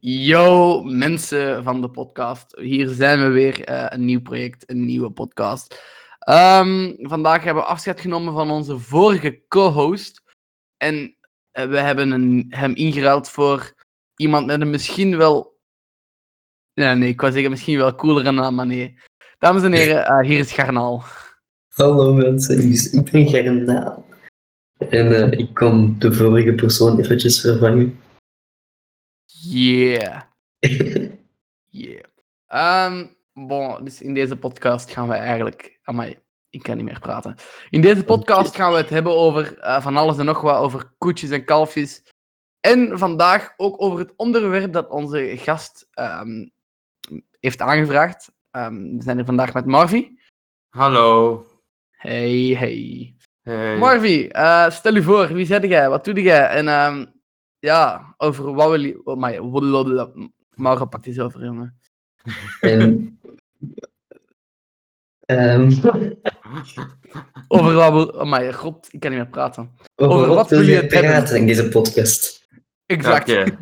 Yo, mensen van de podcast. Hier zijn we weer. eh, een nieuw project, een nieuwe podcast. Ehm, vandaag hebben we afscheid genomen van onze vorige co-host. En eh, we hebben hem ingeruild voor iemand met een misschien wel. Ja, nee, ik wou zeggen misschien wel coolere naam, maar nee. Dames en heren, eh, hier is Garnaal. Hallo mensen, ik- ben Gernaal. En ik kom de vorige persoon eventjes vervangen. Yeah. Yeah. Ehm, bon, dus in deze podcast gaan we eigenlijk. Amai, ik kan niet meer praten. In deze podcast gaan we het hebben over eh, van alles en nog wat, over koetjes en kalfjes. En vandaag ook over het onderwerp dat onze gast ehm, heeft aangevraagd. Ehm, we zijn hier vandaag met Marvi. Hallo. Hey, hey. Hey. Marvi, eh, stel je voor, wie zet jij? Wat doe jij? En ehm, ja, over wat wil je... Oh, my, Mauro pakt eens over, jongen. En, ehm, Over wat wil... Oh my god, ik kan niet meer praten. over, Over wat wat wil je je het hebben? praten in deze podcast? Exact.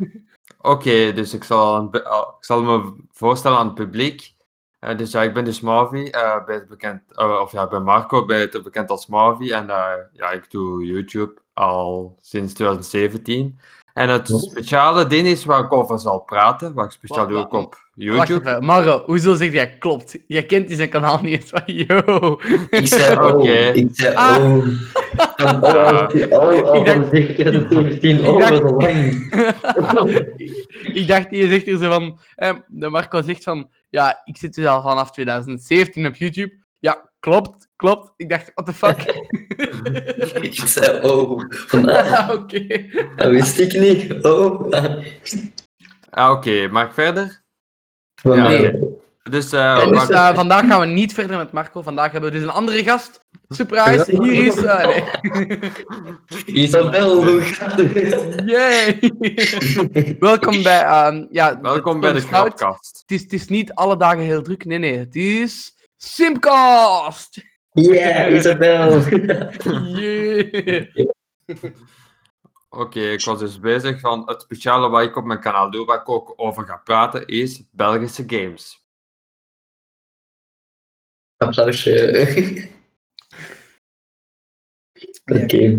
Oké, dus ik zal, uh, ik zal me voorstellen aan het publiek. Eh, dus ja, ik ben dus Marvi, eh, beter bekend, eh, of ja, ik ben Marco, beter bekend als Marvi. En eh, ja, ik doe YouTube al sinds 2017. En het speciale ding is waar ik over zal praten, waar ik speciaal doe ook op Wacht YouTube. even, Maro, hoezo zeg jij klopt? Jij kent die zijn kanaal niet eens van, yo. Ik zei Oké. oh, ik zei Ah. oh. Van oh, Ja. oh, oh, Ik dacht- van 17 oh, dacht- wat lang. ik dacht, je zegt hier zo van... Eh, de Marco zegt van... Ja, ik zit dus al vanaf 2017 op YouTube. Ja, klopt, klopt. Ik dacht, what the fuck? Ik zei oh. Van, ah, Oké. dat wist ik niet. Oh. Ah, Oké, mag ik verder? Ja. Dus, eh, dus, eh, vandaag gaan we niet verder met Marco. Vandaag hebben we dus een andere gast. Surprise, Ja. hier is... eh, nee. Isabel, hoe gaat het? Yay! Welkom bij... ehm, ja, welkom bij de. Grapcast. Het is, het is niet alle dagen heel druk. Nee, nee. Het is... Simcast! Yeah, Isabel. Yeah! Oké, ik was dus bezig van het speciale wat ik op mijn kanaal doe, waar ik ook over ga praten, is Belgische games. Applausje. Oké,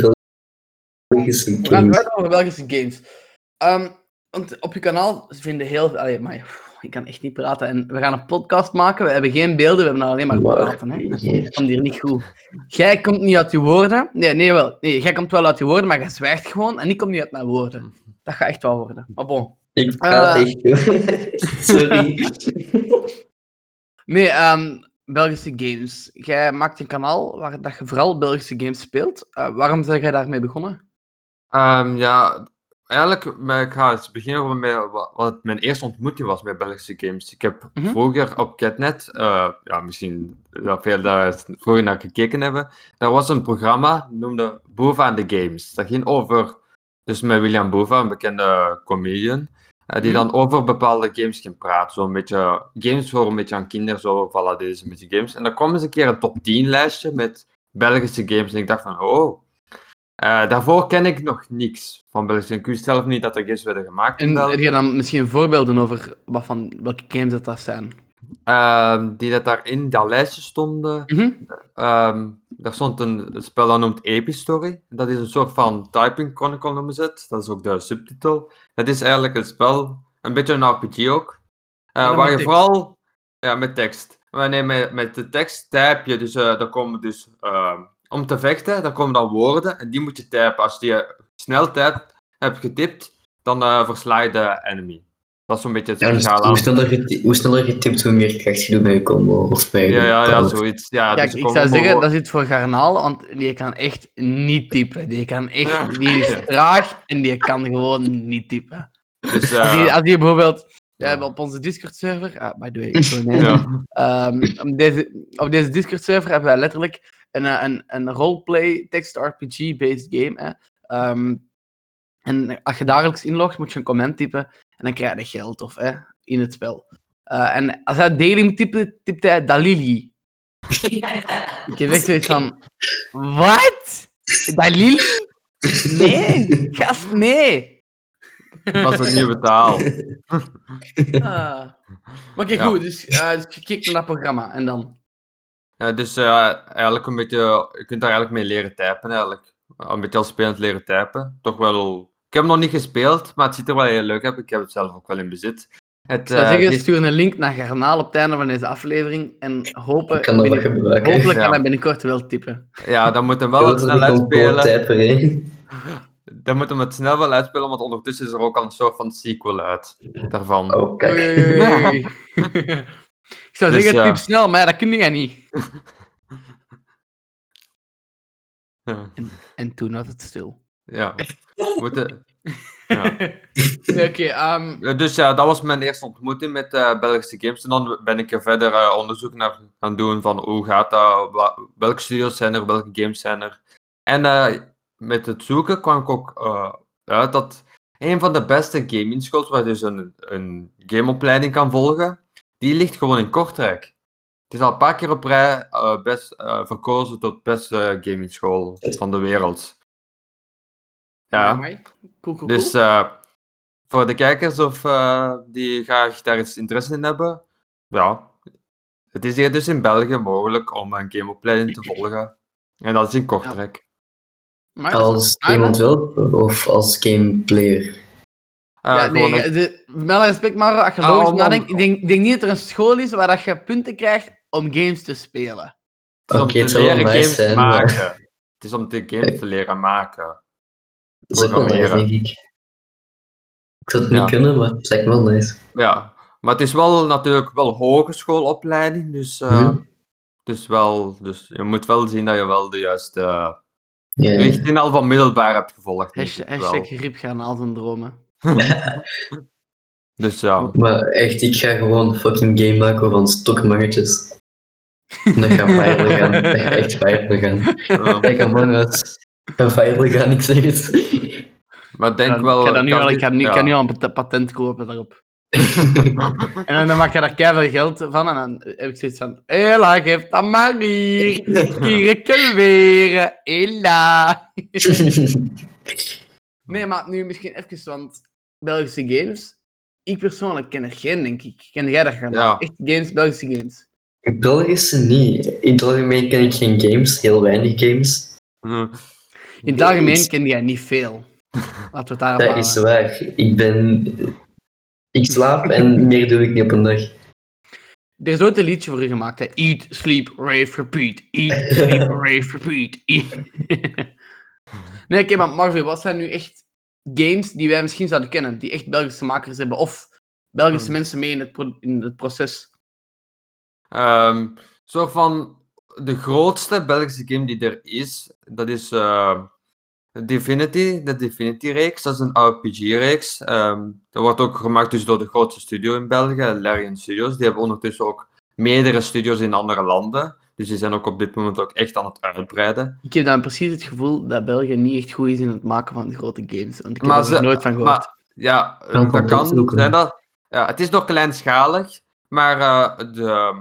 Belgische We gaan games. verder over Belgische games. Ehm, want op je kanaal vinden heel veel... Allee, maar ik kan echt niet praten. En we gaan een podcast maken. We hebben geen beelden, we hebben alleen maar Maar- praten. Hè. Dat komt hier niet goed. Jij komt niet uit je woorden. Nee, nee, wel. Nee, jij komt wel uit je woorden, maar jij zwijgt gewoon. En ik kom niet uit mijn woorden. Dat gaat echt wel worden. Maar bon. Ik praat Eh. echt. Sorry. Nee, ehm, Belgische games. Jij maakt een kanaal waar dat je vooral Belgische games speelt. Eh, waarom ben jij daarmee begonnen? Ehm, ja, eigenlijk, maar ik ga eens beginnen met wat, mijn eerste ontmoeting was met Belgische games. Ik heb Mhm. vroeger op Catnet, eh, ja, misschien dat veel daar vroeger naar gekeken hebben, daar was een programma, noemde Boeva en de Games. Dat ging over, dus met William Boeva, een bekende comedian, eh, die Mhm. dan over bepaalde games ging praten. Zo'n beetje, games voor een beetje aan kinderen, zo, voilà, deze beetje games. En dan kwam eens een keer een top 10 lijstje met Belgische games. En ik dacht van, oh, eh, daarvoor ken ik nog niks van Belgische. Ik wist zelf niet dat er games werden gemaakt En heb je dan misschien voorbeelden over wat van, welke games dat, dat zijn? Ehm, die dat daar in dat lijstje stonden. Ehm, daar stond een, een spel dat noemt Epistory. Dat is een soort van typing chronicle noemen ze het. Dat is ook de subtitel. Het is eigenlijk een spel, een beetje een RPG ook. eh, waar je tekst. vooral, ja, met tekst. Wanneer met, met de tekst type je, dus eh daar komen dus, ehm, om te vechten, daar komen dan woorden en die moet je typen. Als je die snel typt, hebt getipt, dan eh versla je de enemy. Dat is zo'n beetje het Ja, dus hoe, sneller geti- hoe sneller getipt, hoe meer kracht je doet bij je combo. Of je Ja, ja, ja, zoiets. Ja, Kijk, dus ik zou zeggen, dat is iets voor Garnaal, want die kan echt niet typen. Die kan echt, Ja. die is traag en die kan gewoon niet typen. Dus, Als eh, die, als die bijvoorbeeld, we Ja. hebben op onze Discord-server, ah, by the way, nee. ja. Ehm, op, deze, op deze Discord-server hebben wij letterlijk een, eh, een, een roleplay text RPG-based game. Hè. Ehm, en als je dagelijks inlogt, moet je een comment typen en dan krijg je geld of, hè, in het spel. Eh, en als hij daily moet typen, typt hij Dalili. Ik heb echt zoiets van, wat? Dalili? Nee, gast, nee. Dat is ook niet betaald. Ah. Maar oké, Ja. goed. Dus, eh, dus je kijkt naar dat programma en dan? Ja, dus eh, eigenlijk een beetje, je kunt daar eigenlijk mee leren typen eigenlijk. Een beetje als spelend leren typen. Toch wel, ik heb hem nog niet gespeeld, maar het ziet er wel heel leuk uit. Ik heb het zelf ook wel in bezit. Het, Ik zou eh, zeggen, stuur een link naar Garnaal op het einde van deze aflevering en hopen, Ik kan binnen- gebruiken. hopelijk Ja. kan hij binnenkort wel typen. ja, dan moet hem wel is snel uitspelen. Dan moet hem het snel wel uitspelen, want ondertussen is er ook al een soort van sequel uit daarvan. Oh, kijk. Ik zou Dus, zeggen, ja. typ snel, maar dat kun jij niet. Ja. En toen had het stil. ja. Moeten- ja. Nee, Oké, ehm, Ja, Dus ja, dat was mijn eerste ontmoeting met eh, Belgische games. En dan ben ik er verder eh, onderzoek naar gaan doen van hoe gaat dat, wa- welke studios zijn er, welke games zijn er. En eh, met het zoeken kwam ik ook eh, uit dat een van de beste gaming schools, waar je dus een, een gameopleiding kan volgen, die ligt gewoon in Kortrijk. Het is al een paar keer op rij eh, best, eh, verkozen tot beste gaming school van de wereld. Ja. amai. Cool, cool, Dus eh, voor de kijkers of eh, die graag daar iets interesse in hebben, ja, het is hier dus in België mogelijk om een gameopleiding te volgen. En dat is in Kortrijk. Maar- Als iemand wil, of als gameplayer. Eh, ja, nee, een- de, met alle respect, Maro, als je Ah, logisch nadenkt, ik denk, niet dat er een school is waar dat je punten krijgt om games te spelen. het is om Oké, te het leren nice games zijn, maar maken. Het is om de games te leren maken. dat is ook wel nice, denk ik. Ik zou het niet Ja. kunnen, maar het lijkt wel nice. Ja, maar het is wel natuurlijk wel hogeschoolopleiding, dus, eh, Mhm. dus, wel, dus je moet wel zien dat je wel de juiste eh, Ja, ja. richting al van middelbaar hebt gevolgd. Hashtag, hashtag griep gaan al zijn dromen. Dus ja. Maar echt, ik ga gewoon fucking game maken van stokmannetjes. En dat gaat viral gaan. Dat gaat echt viral gaan. eh, Dat gaat man uit. Dat gaat viral gaan, ik zeg het. maar denk Ja, wel... ik, ga dat nu kan al, ik, ga nu, ik ja. kan nu al een pat- patent kopen daarop. En dan maak je daar keihard geld van en dan heb ik zoiets van... Hela, geef dat maar hier. Kierke weer. Hela. Nee, maar nu misschien even, want Belgische games... Ik persoonlijk ken er geen, denk ik. Ken jij dat gaan? Ja. Echt games, Belgische games. Belgische niet. In het algemeen ken ik geen games, heel weinig games. Hm. In het algemeen ken jij niet veel. Laten we het daarop Dat is waar. Ik ben... Ik slaap en meer doe ik niet op een dag. Er is ooit een liedje voor u gemaakt, hè. Eat, sleep, rave, repeat. Eat, sleep, rave, repeat. Eat. nee, oké, maar Marvel, wat zijn nu echt games die wij misschien zouden kennen, die echt Belgische makers hebben, of Belgische Hmm. mensen mee in het, pro- in het proces? Ehm, zo van de grootste Belgische game die er is, dat is eh, Divinity, de Divinity-reeks. Dat is een RPG-reeks. Ehm, dat wordt ook gemaakt dus door de grootste studio in België, Larian Studios. Die hebben ondertussen ook meerdere studios in andere landen. Dus die zijn ook op dit moment ook echt aan het uitbreiden. Ik heb dan precies het gevoel dat België niet echt goed is in het maken van grote games, want ik heb Maar er ze- nooit van gehoord. Maar ja, dat kan. Zijn dat, ja, het is nog kleinschalig, maar eh, de,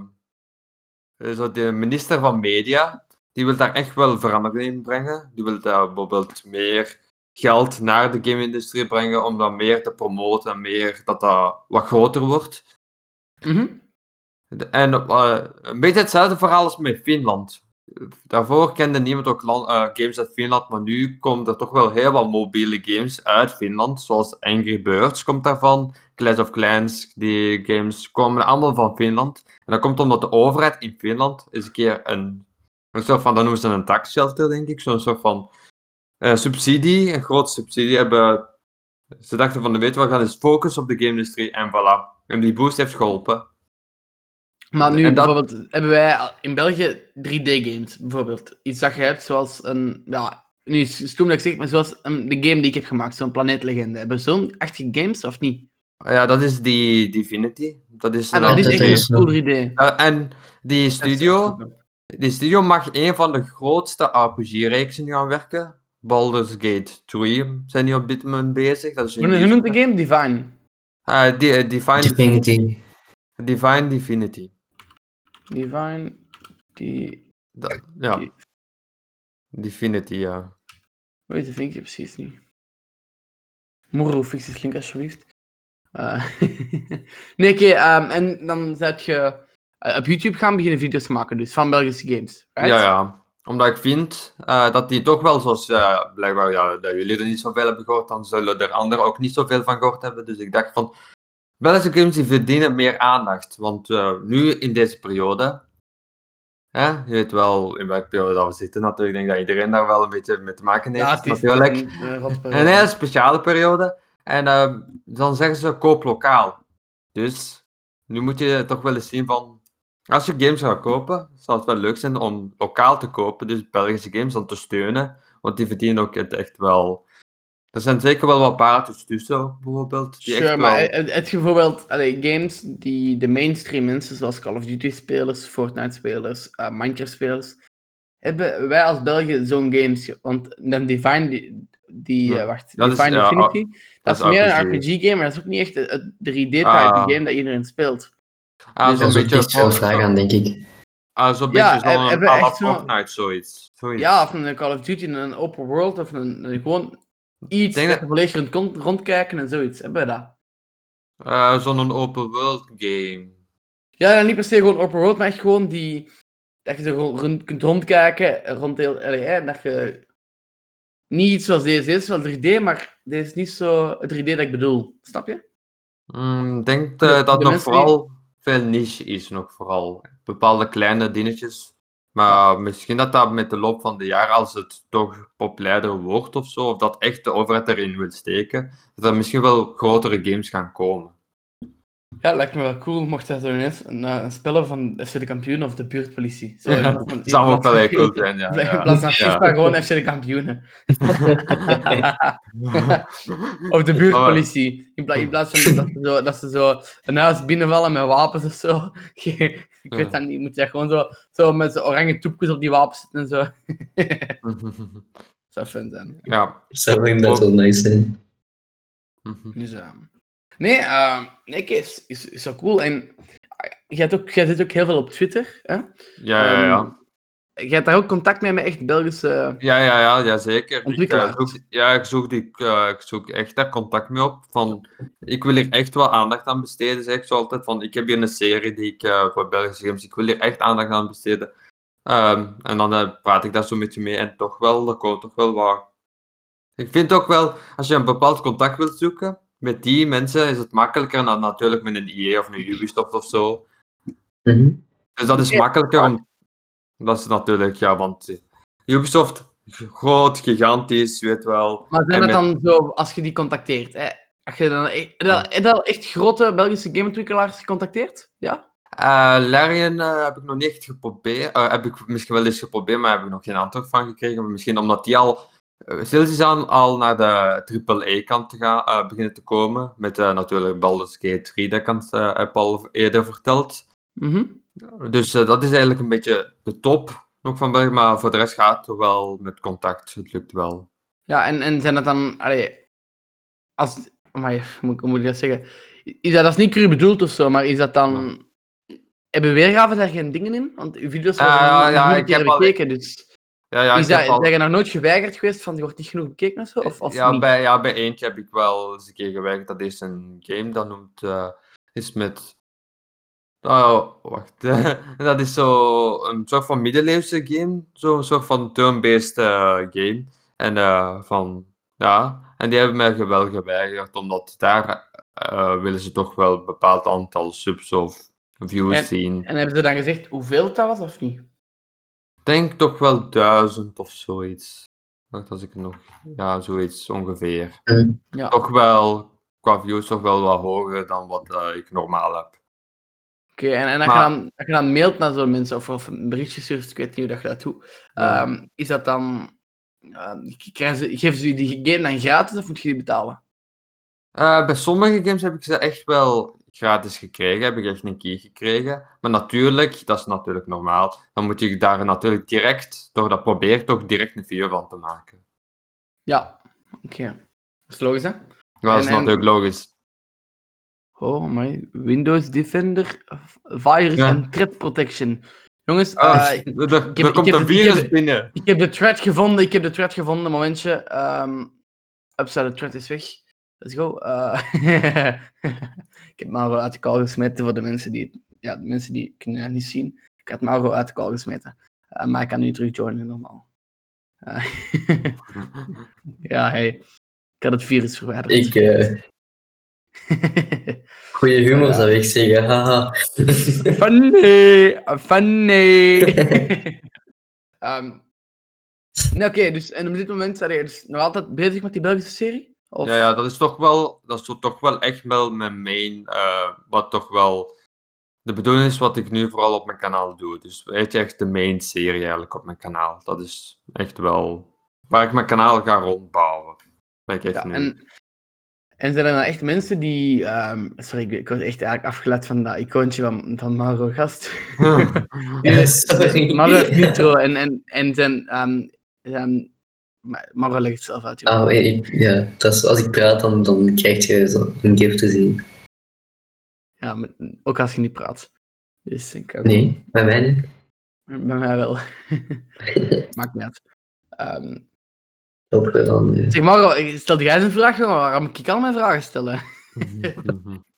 eh, zo de minister van Media, die wil daar echt wel verandering in brengen. Die wil daar bijvoorbeeld meer geld naar de game-industrie brengen om dat meer te promoten en meer dat dat wat groter wordt. Mhm. En eh, een beetje hetzelfde verhaal als met Finland. Daarvoor kende niemand ook eh, games uit Finland, maar nu komen er toch wel heel wat mobiele games uit Finland, zoals Angry Birds komt daarvan, Clash of Clans, die games komen allemaal van Finland. En dat komt omdat de overheid in Finland eens een keer een, een soort van, dat noemen ze een tax shelter, denk ik, zo'n soort van eh, subsidie, een grote subsidie hebben. Ze dachten van, weet we gaan eens focussen op de game-industrie en voilà. En die boost heeft geholpen. Maar nu En dat- bijvoorbeeld hebben wij in België 3D-games, bijvoorbeeld. Iets dat je hebt zoals een, ja, nu is het stom dat ik zeg, maar zoals een, de game die ik heb gemaakt, zo'n planeetlegende. Hebben we zo'n achtige games of niet? Ja, dat is die Divinity. Dat is Ah, een dat is echt een cool 3D. Eh, en die studio, die studio mag een van de grootste RPG-reeksen gaan werken. Baldur's Gate 3 zijn die op dit moment bezig. Dat is een Hoe noemt de game? Divine. Die, eh, Divine, Divinity. Divine Divinity. Divine. Die. Ja, die- Divinity, ja. Weet je, vind ik precies niet. Moero, fix die link alsjeblieft. Eh, nee, oké, ehm, en dan zet je eh, op YouTube gaan beginnen video's maken, dus van Belgische games. right? Ja, ja. Omdat ik vind eh, dat die toch wel, zoals blijkbaar ja, dat jullie er niet zoveel hebben gehoord, dan zullen er anderen ook niet zoveel van gehoord hebben. Dus ik dacht van, Belgische games die verdienen meer aandacht. Want eh, nu in deze periode, hè, je weet wel in welke periode dat we zitten natuurlijk, ik denk dat iedereen daar wel een beetje mee te maken heeft. Ja, het is natuurlijk. een. Een hele speciale periode. En eh, dan zeggen ze koop lokaal. Dus nu moet je toch wel eens zien van. Als je games gaat kopen, zou het wel leuk zijn om lokaal te kopen, dus Belgische games dan te steunen. Want die verdienen ook het echt wel. Er zijn zeker wel wat pareltjes tussen, bijvoorbeeld. Die Sure, echt maar wel... het, het bijvoorbeeld allee, games die de mainstream mensen, zoals Call of Duty spelers, Fortnite spelers, eh, Minecraft spelers, hebben wij als Belgen zo'n games. Want dan Divine, die, die Ja, eh, wacht, dat is, ja, Infinity, dat, is is meer RPG. een RPG-game, maar dat is ook niet echt het- het 3D-type Ah. game dat iedereen speelt. Ah, dus zo'n Dat is ook beetje. veel vraag aan, denk ik. Ah, zo'n Ja, beetje zo'n zo- Fortnite, zoiets. zoiets. Ja, of een Call of Duty, een open world, of een, een gewoon iets Denk dat je volledig rond, rondkijken en zoiets. Hebben we dat? Eh, zo'n open world game. Ja, dan niet per se gewoon open world, maar echt gewoon die... Dat je zo gewoon rond, kunt rondkijken, eh, rond heel... allee, hè, dat je... Niet iets zoals deze. Deze is wel 3D, maar deze is niet zo het 3D dat ik bedoel. Snap je? Mm, Ik denk De- eh, dat de nog vooral veel niche is, nog vooral. Bepaalde kleine dingetjes. Maar misschien dat dat met de loop van de jaren, als het toch populairder wordt of zo, of dat echt de overheid erin wil steken, dat er misschien wel grotere games gaan komen. Ja, lijkt me wel cool mocht dat zo ineens een, eh, een van FC de kampioen of de buurtpolitie. Zo, Ja, van- in zou ook wel heel cool zijn, ja. In ja. plaats van Ja. FIFA gewoon FC de kampioenen. Of de buurtpolitie. In, pla in plaats van dat ze, zo, dat ze zo een huis binnenvallen met wapens of zo. ik weet dat niet. Moet je gewoon zo, zo met zo'n oranje toepjes op die wapens zitten en zo. zou fun zijn. ja. Zou inderdaad wel nice zijn. Dus, eh, nee, eh, nee Kees, is, is zo cool. En eh, jij, ook, jij zit ook heel veel op Twitter. Hè? Ja, ja, ja. Ehm, jij hebt daar ook contact mee met echt Belgische. Ja, ja, ja, ja zeker. Ik, eh, zoek, ja, ik zoek, die, eh, ik zoek echt daar contact mee op. Van, ik wil hier echt wel aandacht aan besteden, zeg ik zo altijd. Van, ik heb hier een serie die ik voor Belgische games, ik wil hier echt aandacht aan besteden. Ehm, en dan praat ik daar zo met je mee en toch wel, er komt toch wel wat. Ik vind ook wel, als je een bepaald contact wilt zoeken met die mensen, is het makkelijker dan natuurlijk met een EA of een Ubisoft of zo. Mhm. Dus dat is Ja. makkelijker om. Dat is natuurlijk, ja, want eh, Ubisoft, groot, gigantisch, je weet wel. Maar zijn het met- dan zo, als je die contacteert? Hè? Als je dan, e- heb je al- heb je al echt grote Belgische gameontwikkelaars gecontacteerd? Ja? Eh Larian eh, heb ik nog niet echt geprobeerd. Eh, heb ik misschien wel eens geprobeerd, maar heb ik nog geen antwoord van gekregen. Maar misschien omdat die al uh, stilletjes aan al naar de AAA-kant te gaan, eh, beginnen te komen. Met eh, natuurlijk Baldur's Gate 3, dat eh, heb ik al eerder verteld. Mhm. Dus eh, dat is eigenlijk een beetje de top nog van België. Maar voor de rest gaat het wel met contact. Het lukt wel. Ja, en, en zijn dat dan... Allee, als... Amai, hoe moet, ik dat zeggen? Is dat, dat is niet cru bedoeld of zo, maar is dat dan... Hebben weergaven daar geen dingen in? Want uw video's worden Eh, nog ja, ik heb al- bekeken, dus... Ja, ja, is dat, al- ben je nog nooit geweigerd geweest van, die wordt niet genoeg bekeken of zo? Of, of ja, niet? bij, ja, bij eentje heb ik wel eens een keer gewerkt. Dat is een game, dat noemt... eh, is met... Oh, wacht. dat is zo een soort van middeleeuwse game. Zo'n soort van turn-based eh, game. En eh, van... Ja, en die hebben mij wel geweigerd, omdat daar willen ze toch wel een bepaald aantal subs of views En- zien. En hebben ze dan gezegd hoeveel dat was of niet? Ik denk toch wel duizend of zoiets. Wacht, als ik nog... Ja, zoiets ongeveer. Ja. toch wel, qua views, toch wel wat hoger dan wat eh, ik normaal heb. Oké, en, en als, Maar- je dan, als je dan mailt naar zo'n mensen of, of een berichtje stuurt, ik weet niet hoe dat je dat doet, Ja. ehm, is dat dan... krijgen ze, geven ze je die game dan gratis of moet je die betalen? Eh, bij sommige games heb ik ze echt wel gratis gekregen, heb ik echt een key gekregen. Maar natuurlijk, dat is natuurlijk normaal, dan moet je daar natuurlijk direct, door dat probeer toch direct een video van te maken. Ja, oké. Dat is logisch, hè? Dat is En- en- natuurlijk logisch. Oh, my Windows Defender, Virus Ja. en Threat Protection. Jongens, Ah, eh, er er heb- komt ik heb een het- ik heb virus binnen. ik heb de thread gevonden, ik heb de thread gevonden, momentje. Um, upside, de thread is weg. Let's go. Eh, ik heb Mauro uit de kal gesmeten voor de mensen die, ja, de mensen die kunnen het niet zien. Ik had Mauro uit de kal gesmeten. Eh, maar ik kan nu terug joinen, normaal. Eh, ja, hey. Ik had het virus verwijderd. Ik, goede humor zou ik zeggen, haha. Funny! Funny! Ehm, nee, oké, dus en op dit moment zijn je dus nog altijd bezig met die Belgische serie? Of... Ja, ja, dat is toch wel, dat is toch wel echt wel mijn main, eh, wat toch wel de bedoeling is wat ik nu vooral op mijn kanaal doe. Dus weet je, echt de main serie eigenlijk op mijn kanaal. Dat is echt wel waar ik mijn kanaal ga rondbouwen. Ben ik echt Ja, nu. en, en zijn er nou echt mensen die... ehm, sorry, ik, ik was echt eigenlijk afgeleid van dat icoontje van, van Mauro Gast. Ja, sorry. Mauro intro en, en, en zijn... ehm zijn Mauro legt het zelf uit. joh. Ah, ik, ja, dat is, als ik praat, dan, dan krijg je zo een gift te zien. Ja, met- ook als je niet praat. Dus ik ook. Nee, bij mij niet. Bij mij wel. Maakt niet uit. Ehm, eh, zeg Mauro, stel jij eens een vraag, maar waarom moet ik al mijn vragen stellen?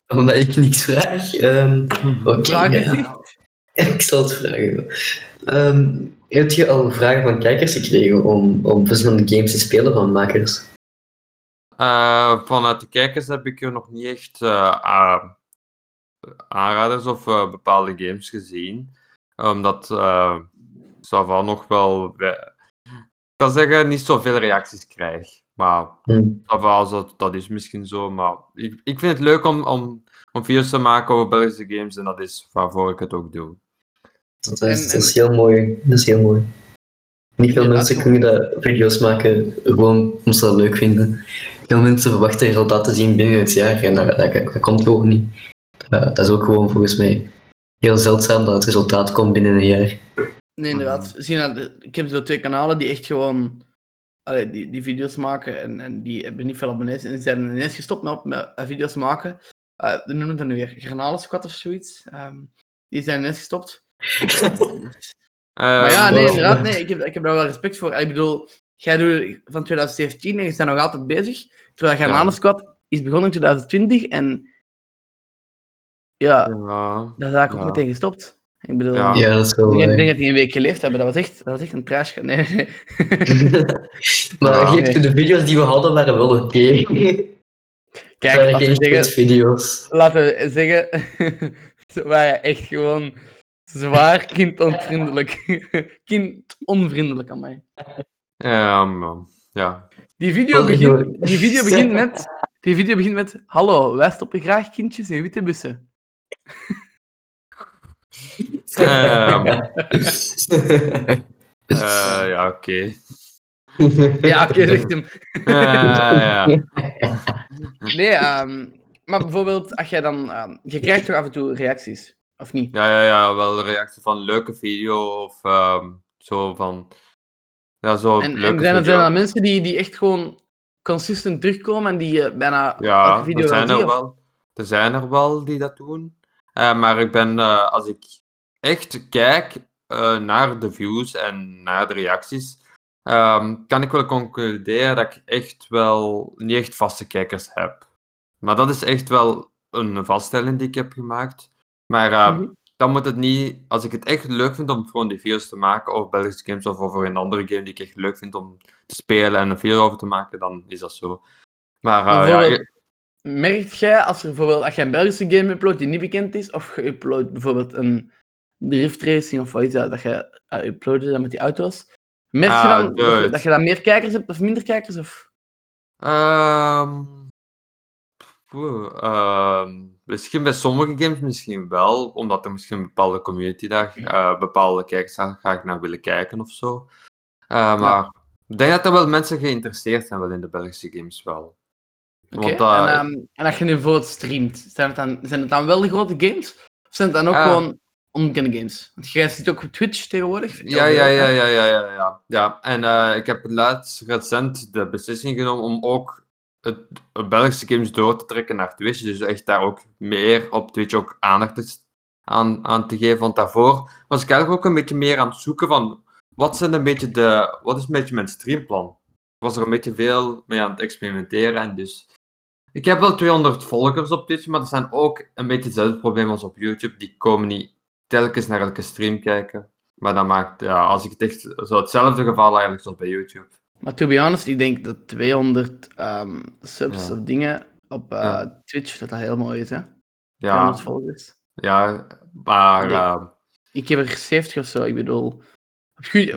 omdat ik niks vraag. Ehm Oké, Vraag ja. is Ik zal het vragen. Ehm, heb je al vragen van kijkers gekregen om, om verschillende games te spelen van makers? Eh, vanuit de kijkers heb ik er nog niet echt eh, aanraders of eh, bepaalde games gezien. Omdat uh, Sava nog wel, we- ik kan zeggen, niet zoveel reacties krijg. Maar Hm. Sava, dat, dat is misschien zo. Maar ik, ik vind het leuk om, om, om video's te maken over Belgische games en dat is waarvoor ik het ook doe. Dat is, En- dat is heel mooi. Dat is heel mooi. Niet veel mensen dat- kunnen dat video's maken gewoon omdat ze dat leuk vinden. Veel mensen verwachten resultaten te zien binnen het jaar en dat, dat, dat komt gewoon niet. Eh, dat is ook gewoon volgens mij heel zeldzaam dat het resultaat komt binnen een jaar. Nee, inderdaad. Zie je nou, de- ik heb zo twee kanalen die echt gewoon allee, die, die video's maken en, en die hebben niet veel abonnees. En die zijn ineens gestopt met, met eh, video's maken. Uh, we noemen het dan nu weer Granalensquad of zoiets. Ehm, die zijn ineens gestopt. Maar ja, nee, inderdaad, nee, ik heb, ik heb daar wel respect voor. Ik bedoel, jij doet van 2017 en je bent nog altijd bezig. Terwijl Granalensquad is begonnen in 2020 en ja, ja. daar is eigenlijk ook Ja. meteen gestopt. Ik bedoel, Ja. Ja, dat is wel ik denk, ik dat die een week geleefd hebben. Dat was echt, dat was echt een trash. Nee, nee. maar Ja. geef de video's die we hadden waren wel oké. Kijk, waren laten we geen zeggen, video's. laten we zeggen ze waren echt gewoon zwaar kindonvriendelijk. kindonvriendelijk aan mij. Ja, maar, ja. Die video, begint, die video begint met... Die video begint met... Hallo, wij stoppen graag kindjes in witte bussen. Ehm, eh, ja, oké. Ja, oké, zegt hem. Eh, ja. Nee, ehm, maar bijvoorbeeld, als jij dan... ehm, je krijgt toch af en toe reacties, of niet? Ja, ja, ja, wel een reactie van leuke video of ehm, zo van. Ja, zo En, en zijn er, er mensen die, die echt gewoon consistent terugkomen en die eh, bijna Ja, video er zijn er wel. Er zijn er wel die dat doen. Eh, maar ik ben, eh, als ik echt kijk naar de views en naar de reacties, ehm, kan ik wel concluderen dat ik echt wel niet echt vaste kijkers heb. Maar dat is echt wel een vaststelling die ik heb gemaakt. Maar eh, Mhm. dan moet het niet, als ik het echt leuk vind om gewoon die video's te maken over Belgische games of over een andere game die ik echt leuk vind om te spelen en een video over te maken, dan is dat zo. Maar eh, ja, Merkt jij, als, er bijvoorbeeld, als je een Belgische game uploadt die niet bekend is, of je uploadt bijvoorbeeld een drift racing of wat is dat, dat je uh, uploadt dan met die auto's, merk je Ah, dan dat je, dude. dat je dan meer kijkers hebt of minder kijkers? Of... Ehm, ehm, misschien bij sommige games misschien wel, omdat er misschien een bepaalde community daar, eh, bepaalde kijkers daar graag naar willen kijken of zo. Eh, maar ik denk dat er wel mensen geïnteresseerd zijn wel in de Belgische games wel. Want, en, en als je nu bijvoorbeeld streamt, zijn het, dan, zijn het dan wel de grote games? Of zijn het dan ook Ah. gewoon onbekende games? Want jij zit ook op Twitch tegenwoordig. Ja, ja, ja, ja, ja, ja, ja. ja. En ik heb laatst recent de beslissing genomen om ook het, Belgische games door te trekken naar Twitch. Dus echt daar ook meer op Twitch ook aandacht aan, aan te geven. Want daarvoor was ik eigenlijk ook een beetje meer aan het zoeken van wat zijn een beetje de, wat is een beetje mijn streamplan? Was er een beetje veel mee aan het experimenteren en dus Ik heb wel 200 volgers op Twitch, maar dat zijn ook een beetje hetzelfde probleem als op YouTube. Die komen niet telkens naar elke stream kijken. Maar dat maakt, ja, als ik het echt zo hetzelfde geval eigenlijk zoals bij YouTube. Maar to be honest, ik denk dat 200 ehm, subs Ja. of dingen op eh, Ja. Twitch, dat dat heel mooi is, hè? Ja, 200 volgers. ja maar Nee. eh, Ik heb er 70 of zo, ik bedoel.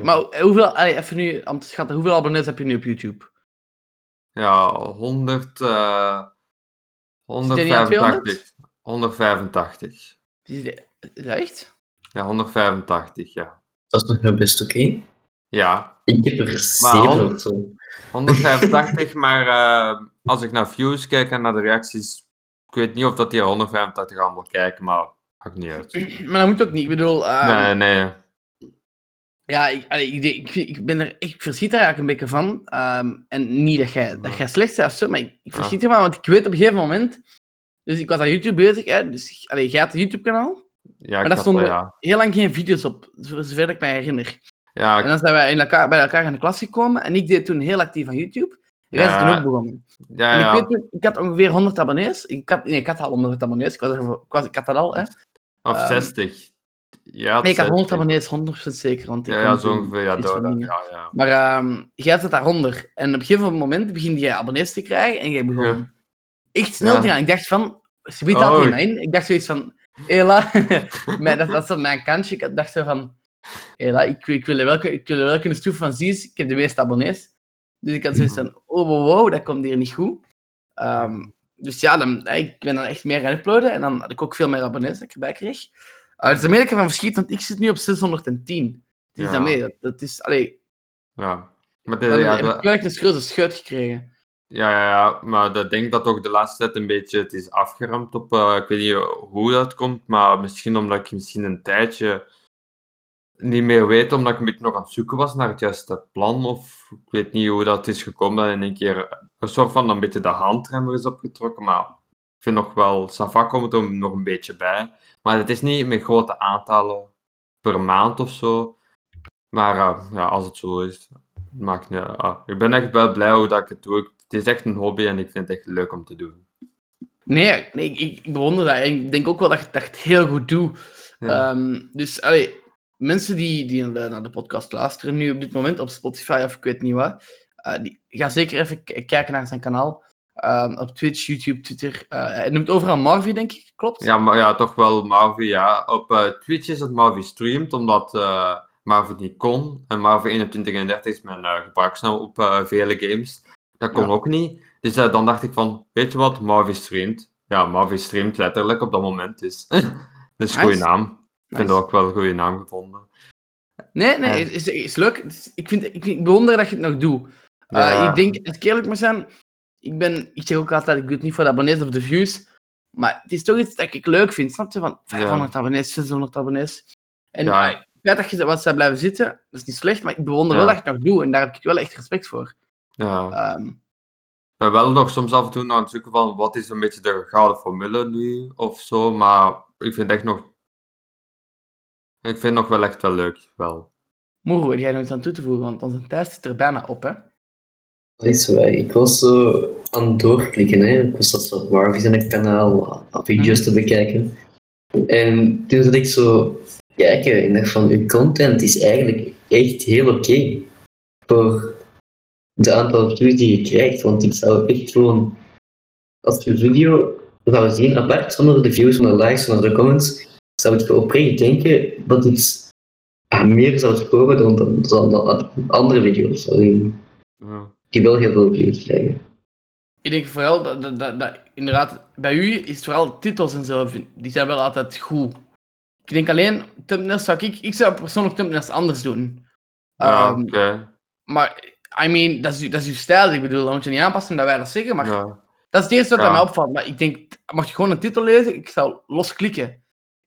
Maar hoeveel, allee, even nu om te schatten, hoeveel abonnees heb je nu op YouTube? ja, 100, eh Zit je niet aan 185. 185. Is echt? Ja, 185, ja. Dat is nog best oké. Ja, Ik heb er Maar zeven hond- of zo. 185, maar eh, als ik naar views kijk en naar de reacties, ik weet niet of dat die 185 allemaal kijken, maar maakt niet uit. Maar dat moet ook niet. Ik bedoel, ehm, Nee, nee. ja, ik, ik, ik, ik ben er, ik verschiet daar eigenlijk een beetje van. ehm, en niet dat jij, dat jij slecht bent of zo, maar ik, ik verschiet ervan, want ik weet op een gegeven moment. Dus ik was aan YouTube bezig, hè, dus allee, jij had een YouTube-kanaal. Ja, Maar ik daar stonden ja. heel lang geen video's op, zover ik me herinner. Ja, En dan zijn wij in elkaar, bij elkaar in de klas gekomen en ik deed toen heel actief aan YouTube. Jij is Ja. toen ook begonnen. ja, ja. ik, weet, toen- ik had ongeveer 100 abonnees. Ik had, nee, ik had al 100 abonnees. Ik, was er, ik, was, ik had dat al, hè. Of ehm, 60. Ja, Nee, ik had 100 60. abonnees, 100% zeker. Want ik Ja, ja, zo ongeveer, ja, door dat. Ja, ja. Maar ehm jij zit daaronder. En op een gegeven moment begin je abonnees te krijgen en jij begon echt snel te gaan. Ik dacht van, ze biedt mij in. Ik dacht zoiets van, Ela, mijn- dat, dat is mijn kantje. Ik dacht zo van, Ela, ik, ik, wil er wel, ik wil er wel kunnen stoeven van, zie ik heb de meeste abonnees. Dus ik had zoiets van, oh wow, wow, dat komt hier niet goed. Ehm, dus ja, dan, ik ben dan echt meer gaan uploaden en dan had ik ook veel meer abonnees dat ik erbij kreeg. Uh, dus daarmee dat ik ervan verschiet, want ik zit nu op 610. Dus Ja. daarmee, dat, dat is, allee, ja. Maar de, dan ja, heb ik een grote scheut gekregen. Ja, ja, ja, maar ik denk dat toch de laatste tijd een beetje het is afgeramd op. eh, ik weet niet hoe dat komt, maar misschien omdat ik misschien een tijdje niet meer weet, omdat ik een beetje nog aan het zoeken was naar het juiste plan. Of ik weet niet hoe dat is gekomen, dat in één keer een soort van een beetje de handremmer is opgetrokken. Maar ik vind nog wel, Sava komt er nog een beetje bij. Maar het is niet met grote aantallen per maand of zo. Maar eh, ja, als het zo is, maakt niet ah, Ik ben echt wel blij hoe dat ik het doe. Het is echt een hobby en ik vind het echt leuk om te doen. Nee, nee ik, ik, bewonder dat. En ik denk ook wel dat je dat je het heel goed doet. Ja. Ehm, dus allee, mensen die, die naar de- naar de podcast luisteren nu op dit moment op Spotify of ik weet niet wat, eh, die, ga zeker even kijken naar zijn kanaal. Ehm, op Twitch, YouTube, Twitter. eh, hij noemt overal Marvy, denk ik. Klopt? Ja, maar ja, toch wel Marvy, ja. Op eh, Twitch is het Marvy streamt, omdat eh Marvy niet kon. En Marvy 2130 is mijn uh, gebruiksnaam op eh, vele games. Dat kon Ja. ook niet. Dus eh, dan dacht ik van, weet je wat, Marvy streamt. Ja, Marvy streamt letterlijk op dat moment. Dus dat is een goede naam. Ik vind dat ook wel een goede naam gevonden. Nee, nee, Ja. is, is, leuk. Het is- Ik, vind, ik, bewonder dat je het nog doet. Eh, ik denk, als ik eerlijk moet zijn, ik, ben, ik zeg ook altijd, ik doe het niet voor de abonnees of de views, maar het is toch iets dat ik leuk vind, snap je? Van 500 abonnees, 600 abonnees. En Ja. het feit dat je wat zou blijven zitten, dat is niet slecht, maar ik bewonder wel dat je het nog doet en daar heb ik wel echt respect voor. Ja. Ehm, Ik ben wel nog soms af en toe aan het zoeken van wat is een beetje de gouden formule nu of zo, maar ik vind echt nog. Ik vind nog wel echt wel leuk. Wel. Moero, heb jij nog iets aan toe te voegen? Want onze tijd zit er bijna op, hè? Dat is waar. Ik was zo aan het doorklikken. Hè. Ik was dat zo op Marvis en het kanaal video's te bekijken. En toen zat ik zo kijken en dacht van, uw content is eigenlijk echt heel oké. Voor de aantal views die je krijgt. Want ik zou echt gewoon, als je een video zou zien apart, zonder de views, zonder de likes, zonder de comments, zou ik oprecht denken dat het ah, meer zou scoren dan, dan, dan, dan andere video's. Alleen Ja. die wel heel veel views krijgen. Ik denk vooral dat, dat, dat, dat- inderdaad, bij u is het vooral titels en zo, die zijn wel altijd goed. Ik denk alleen, thumbnails zou ik, ik zou persoonlijk thumbnails anders doen. Ja, Ehm, oké. Maar, I mean, dat is, uw- dat is uw stijl, ik bedoel, dat moet je niet aanpassen dat wij dat zeggen, maar Ja. dat is het eerste wat Ja. mij opvalt. Maar ik denk, mocht je gewoon een titel lezen, ik zou losklikken.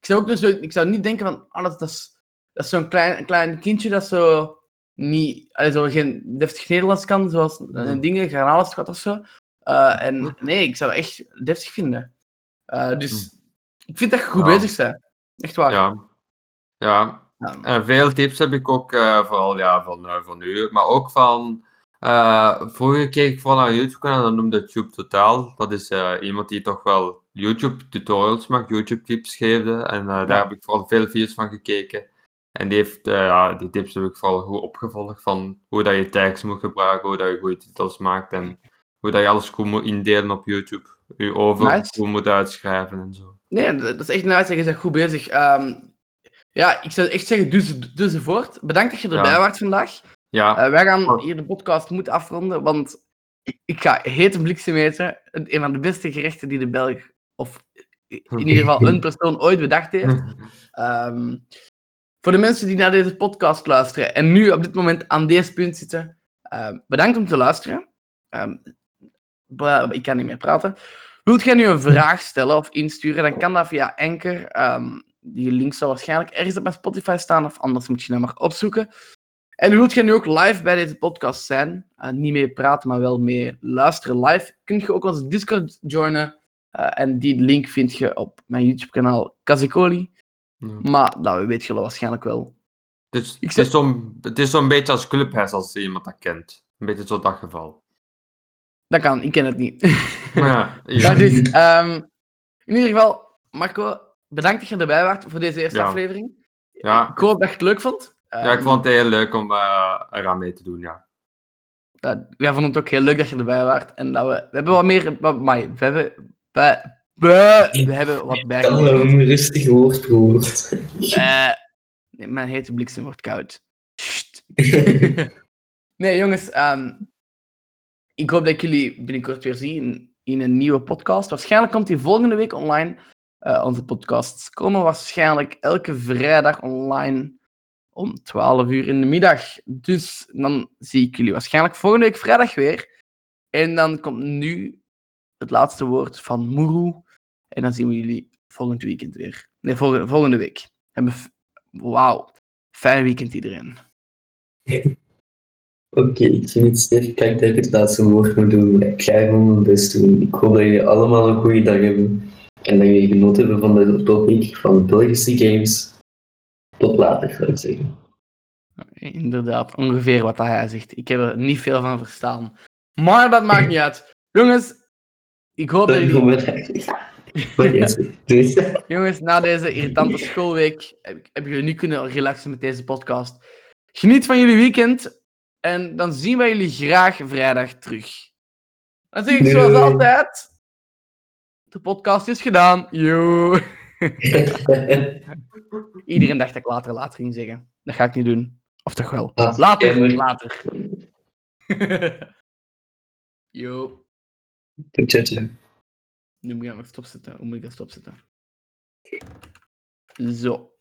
Ik zou ook dus, ik zou niet denken van, ah, dat, dat is, dat is zo'n klein, klein kindje dat zo niet, zo geen deftig Nederlands kan, zoals uh, dingen, garnalenschat of zo. Uh, en nee, ik zou het echt deftig vinden. Uh, dus ik vind dat je goed. Ja. bezig bent. Echt waar. Ja. ja. Ja. En veel tips heb ik ook, eh, vooral ja, van, eh, van u, maar ook van Eh, vroeger keek ik vooral naar YouTube-kanaal, dat noemde Tube Totaal. Dat is eh, iemand die toch wel YouTube-tutorials maakt, YouTube-tips geefde. En eh, daar heb ik vooral veel video's van gekeken. En die, heeft, ja, die tips heb ik vooral goed opgevolgd. Van hoe dat je tags moet gebruiken, hoe dat je goede titels maakt en hoe dat je alles goed moet indelen op YouTube. Je over Nice. goed moet uitschrijven en zo. Nee, dat is echt nice. Je bent goed bezig. Ehm, ja, ik zou echt zeggen, doe ze, doe ze voort. Bedankt dat je erbij Ja. waart vandaag. Ja, Eh, wij gaan hier de podcast moeten afronden, want ik, ga hete bliksem eten. Een van de beste gerechten die de Belg, of in ieder geval een persoon ooit bedacht heeft. Ehm, voor de mensen die naar deze podcast luisteren en nu op dit moment aan deze punt zitten, ehm, bedankt om te luisteren. Ehm, ik kan niet meer praten. Wilt jij nu een vraag stellen of insturen, dan kan dat via Anchor. Die link zal waarschijnlijk ergens op mijn Spotify staan, of anders moet je dat maar opzoeken. En wilt jij nu ook live bij deze podcast zijn, eh, niet mee praten, maar wel mee luisteren live, kun je ook onze Discord joinen. Eh, en die link vind je op mijn YouTube-kanaal Kazikoli. Maar dat weet je waarschijnlijk wel. Dus Ik het, zeg- is zo'n, het is zo'n beetje als Clubhouse als iemand dat kent. Een beetje zo dat geval. Dat kan, ik ken het niet. Ja, ja. Dat is, ehm, in ieder geval, Marco, bedankt dat je erbij was voor deze eerste Ja. aflevering. Ja. Ik hoop dat je het leuk vond. Ja, ik Ehm, vond het heel leuk om eh, eraan mee te doen, ja. dat- wij vonden het ook heel leuk dat je erbij was. En dat we, we hebben wat meer... Wat, maar, we hebben... We, we, we hebben wat Kan bijgeleerd. een rustig woord woord. Eh, nee, mijn hete bliksem wordt koud. Nee, jongens. ehm, ik hoop dat ik jullie binnenkort weer zie in, in een nieuwe podcast. Waarschijnlijk komt die volgende week online. Eh, onze podcasts komen waarschijnlijk elke vrijdag online om 12 uur in de middag. Dus dan zie ik jullie waarschijnlijk volgende week vrijdag weer. En dan komt nu het laatste woord van Muru. En dan zien we jullie volgend weekend weer. Nee, volgende, week. Wauw. Fijn weekend iedereen. Oké, ik vind het sterk dat ik het laatste woord moet doen. Ik ga. Ik hoop dat jullie allemaal een goede dag hebben. En dat jullie genoten hebben van de topic van Belgische games. Tot later, zou ik zeggen. Inderdaad, ongeveer wat hij zegt. Ik heb er niet veel van verstaan. Maar dat maakt niet uit. Jongens, ik hoop dat jullie... Doei. Jongens, na deze irritante schoolweek heb- hebben jullie nu kunnen relaxen met deze podcast. Geniet van jullie weekend en dan zien wij jullie graag vrijdag terug. Dan zeg ik zoals altijd: de podcast is gedaan. Yo. Iedereen dacht dat ik later later ging zeggen. Dat ga ik niet doen. Of toch wel? Later, later. Yo. Nu moet ik hem even stopzetten. Hoe moet ik dat stopzetten? Zo.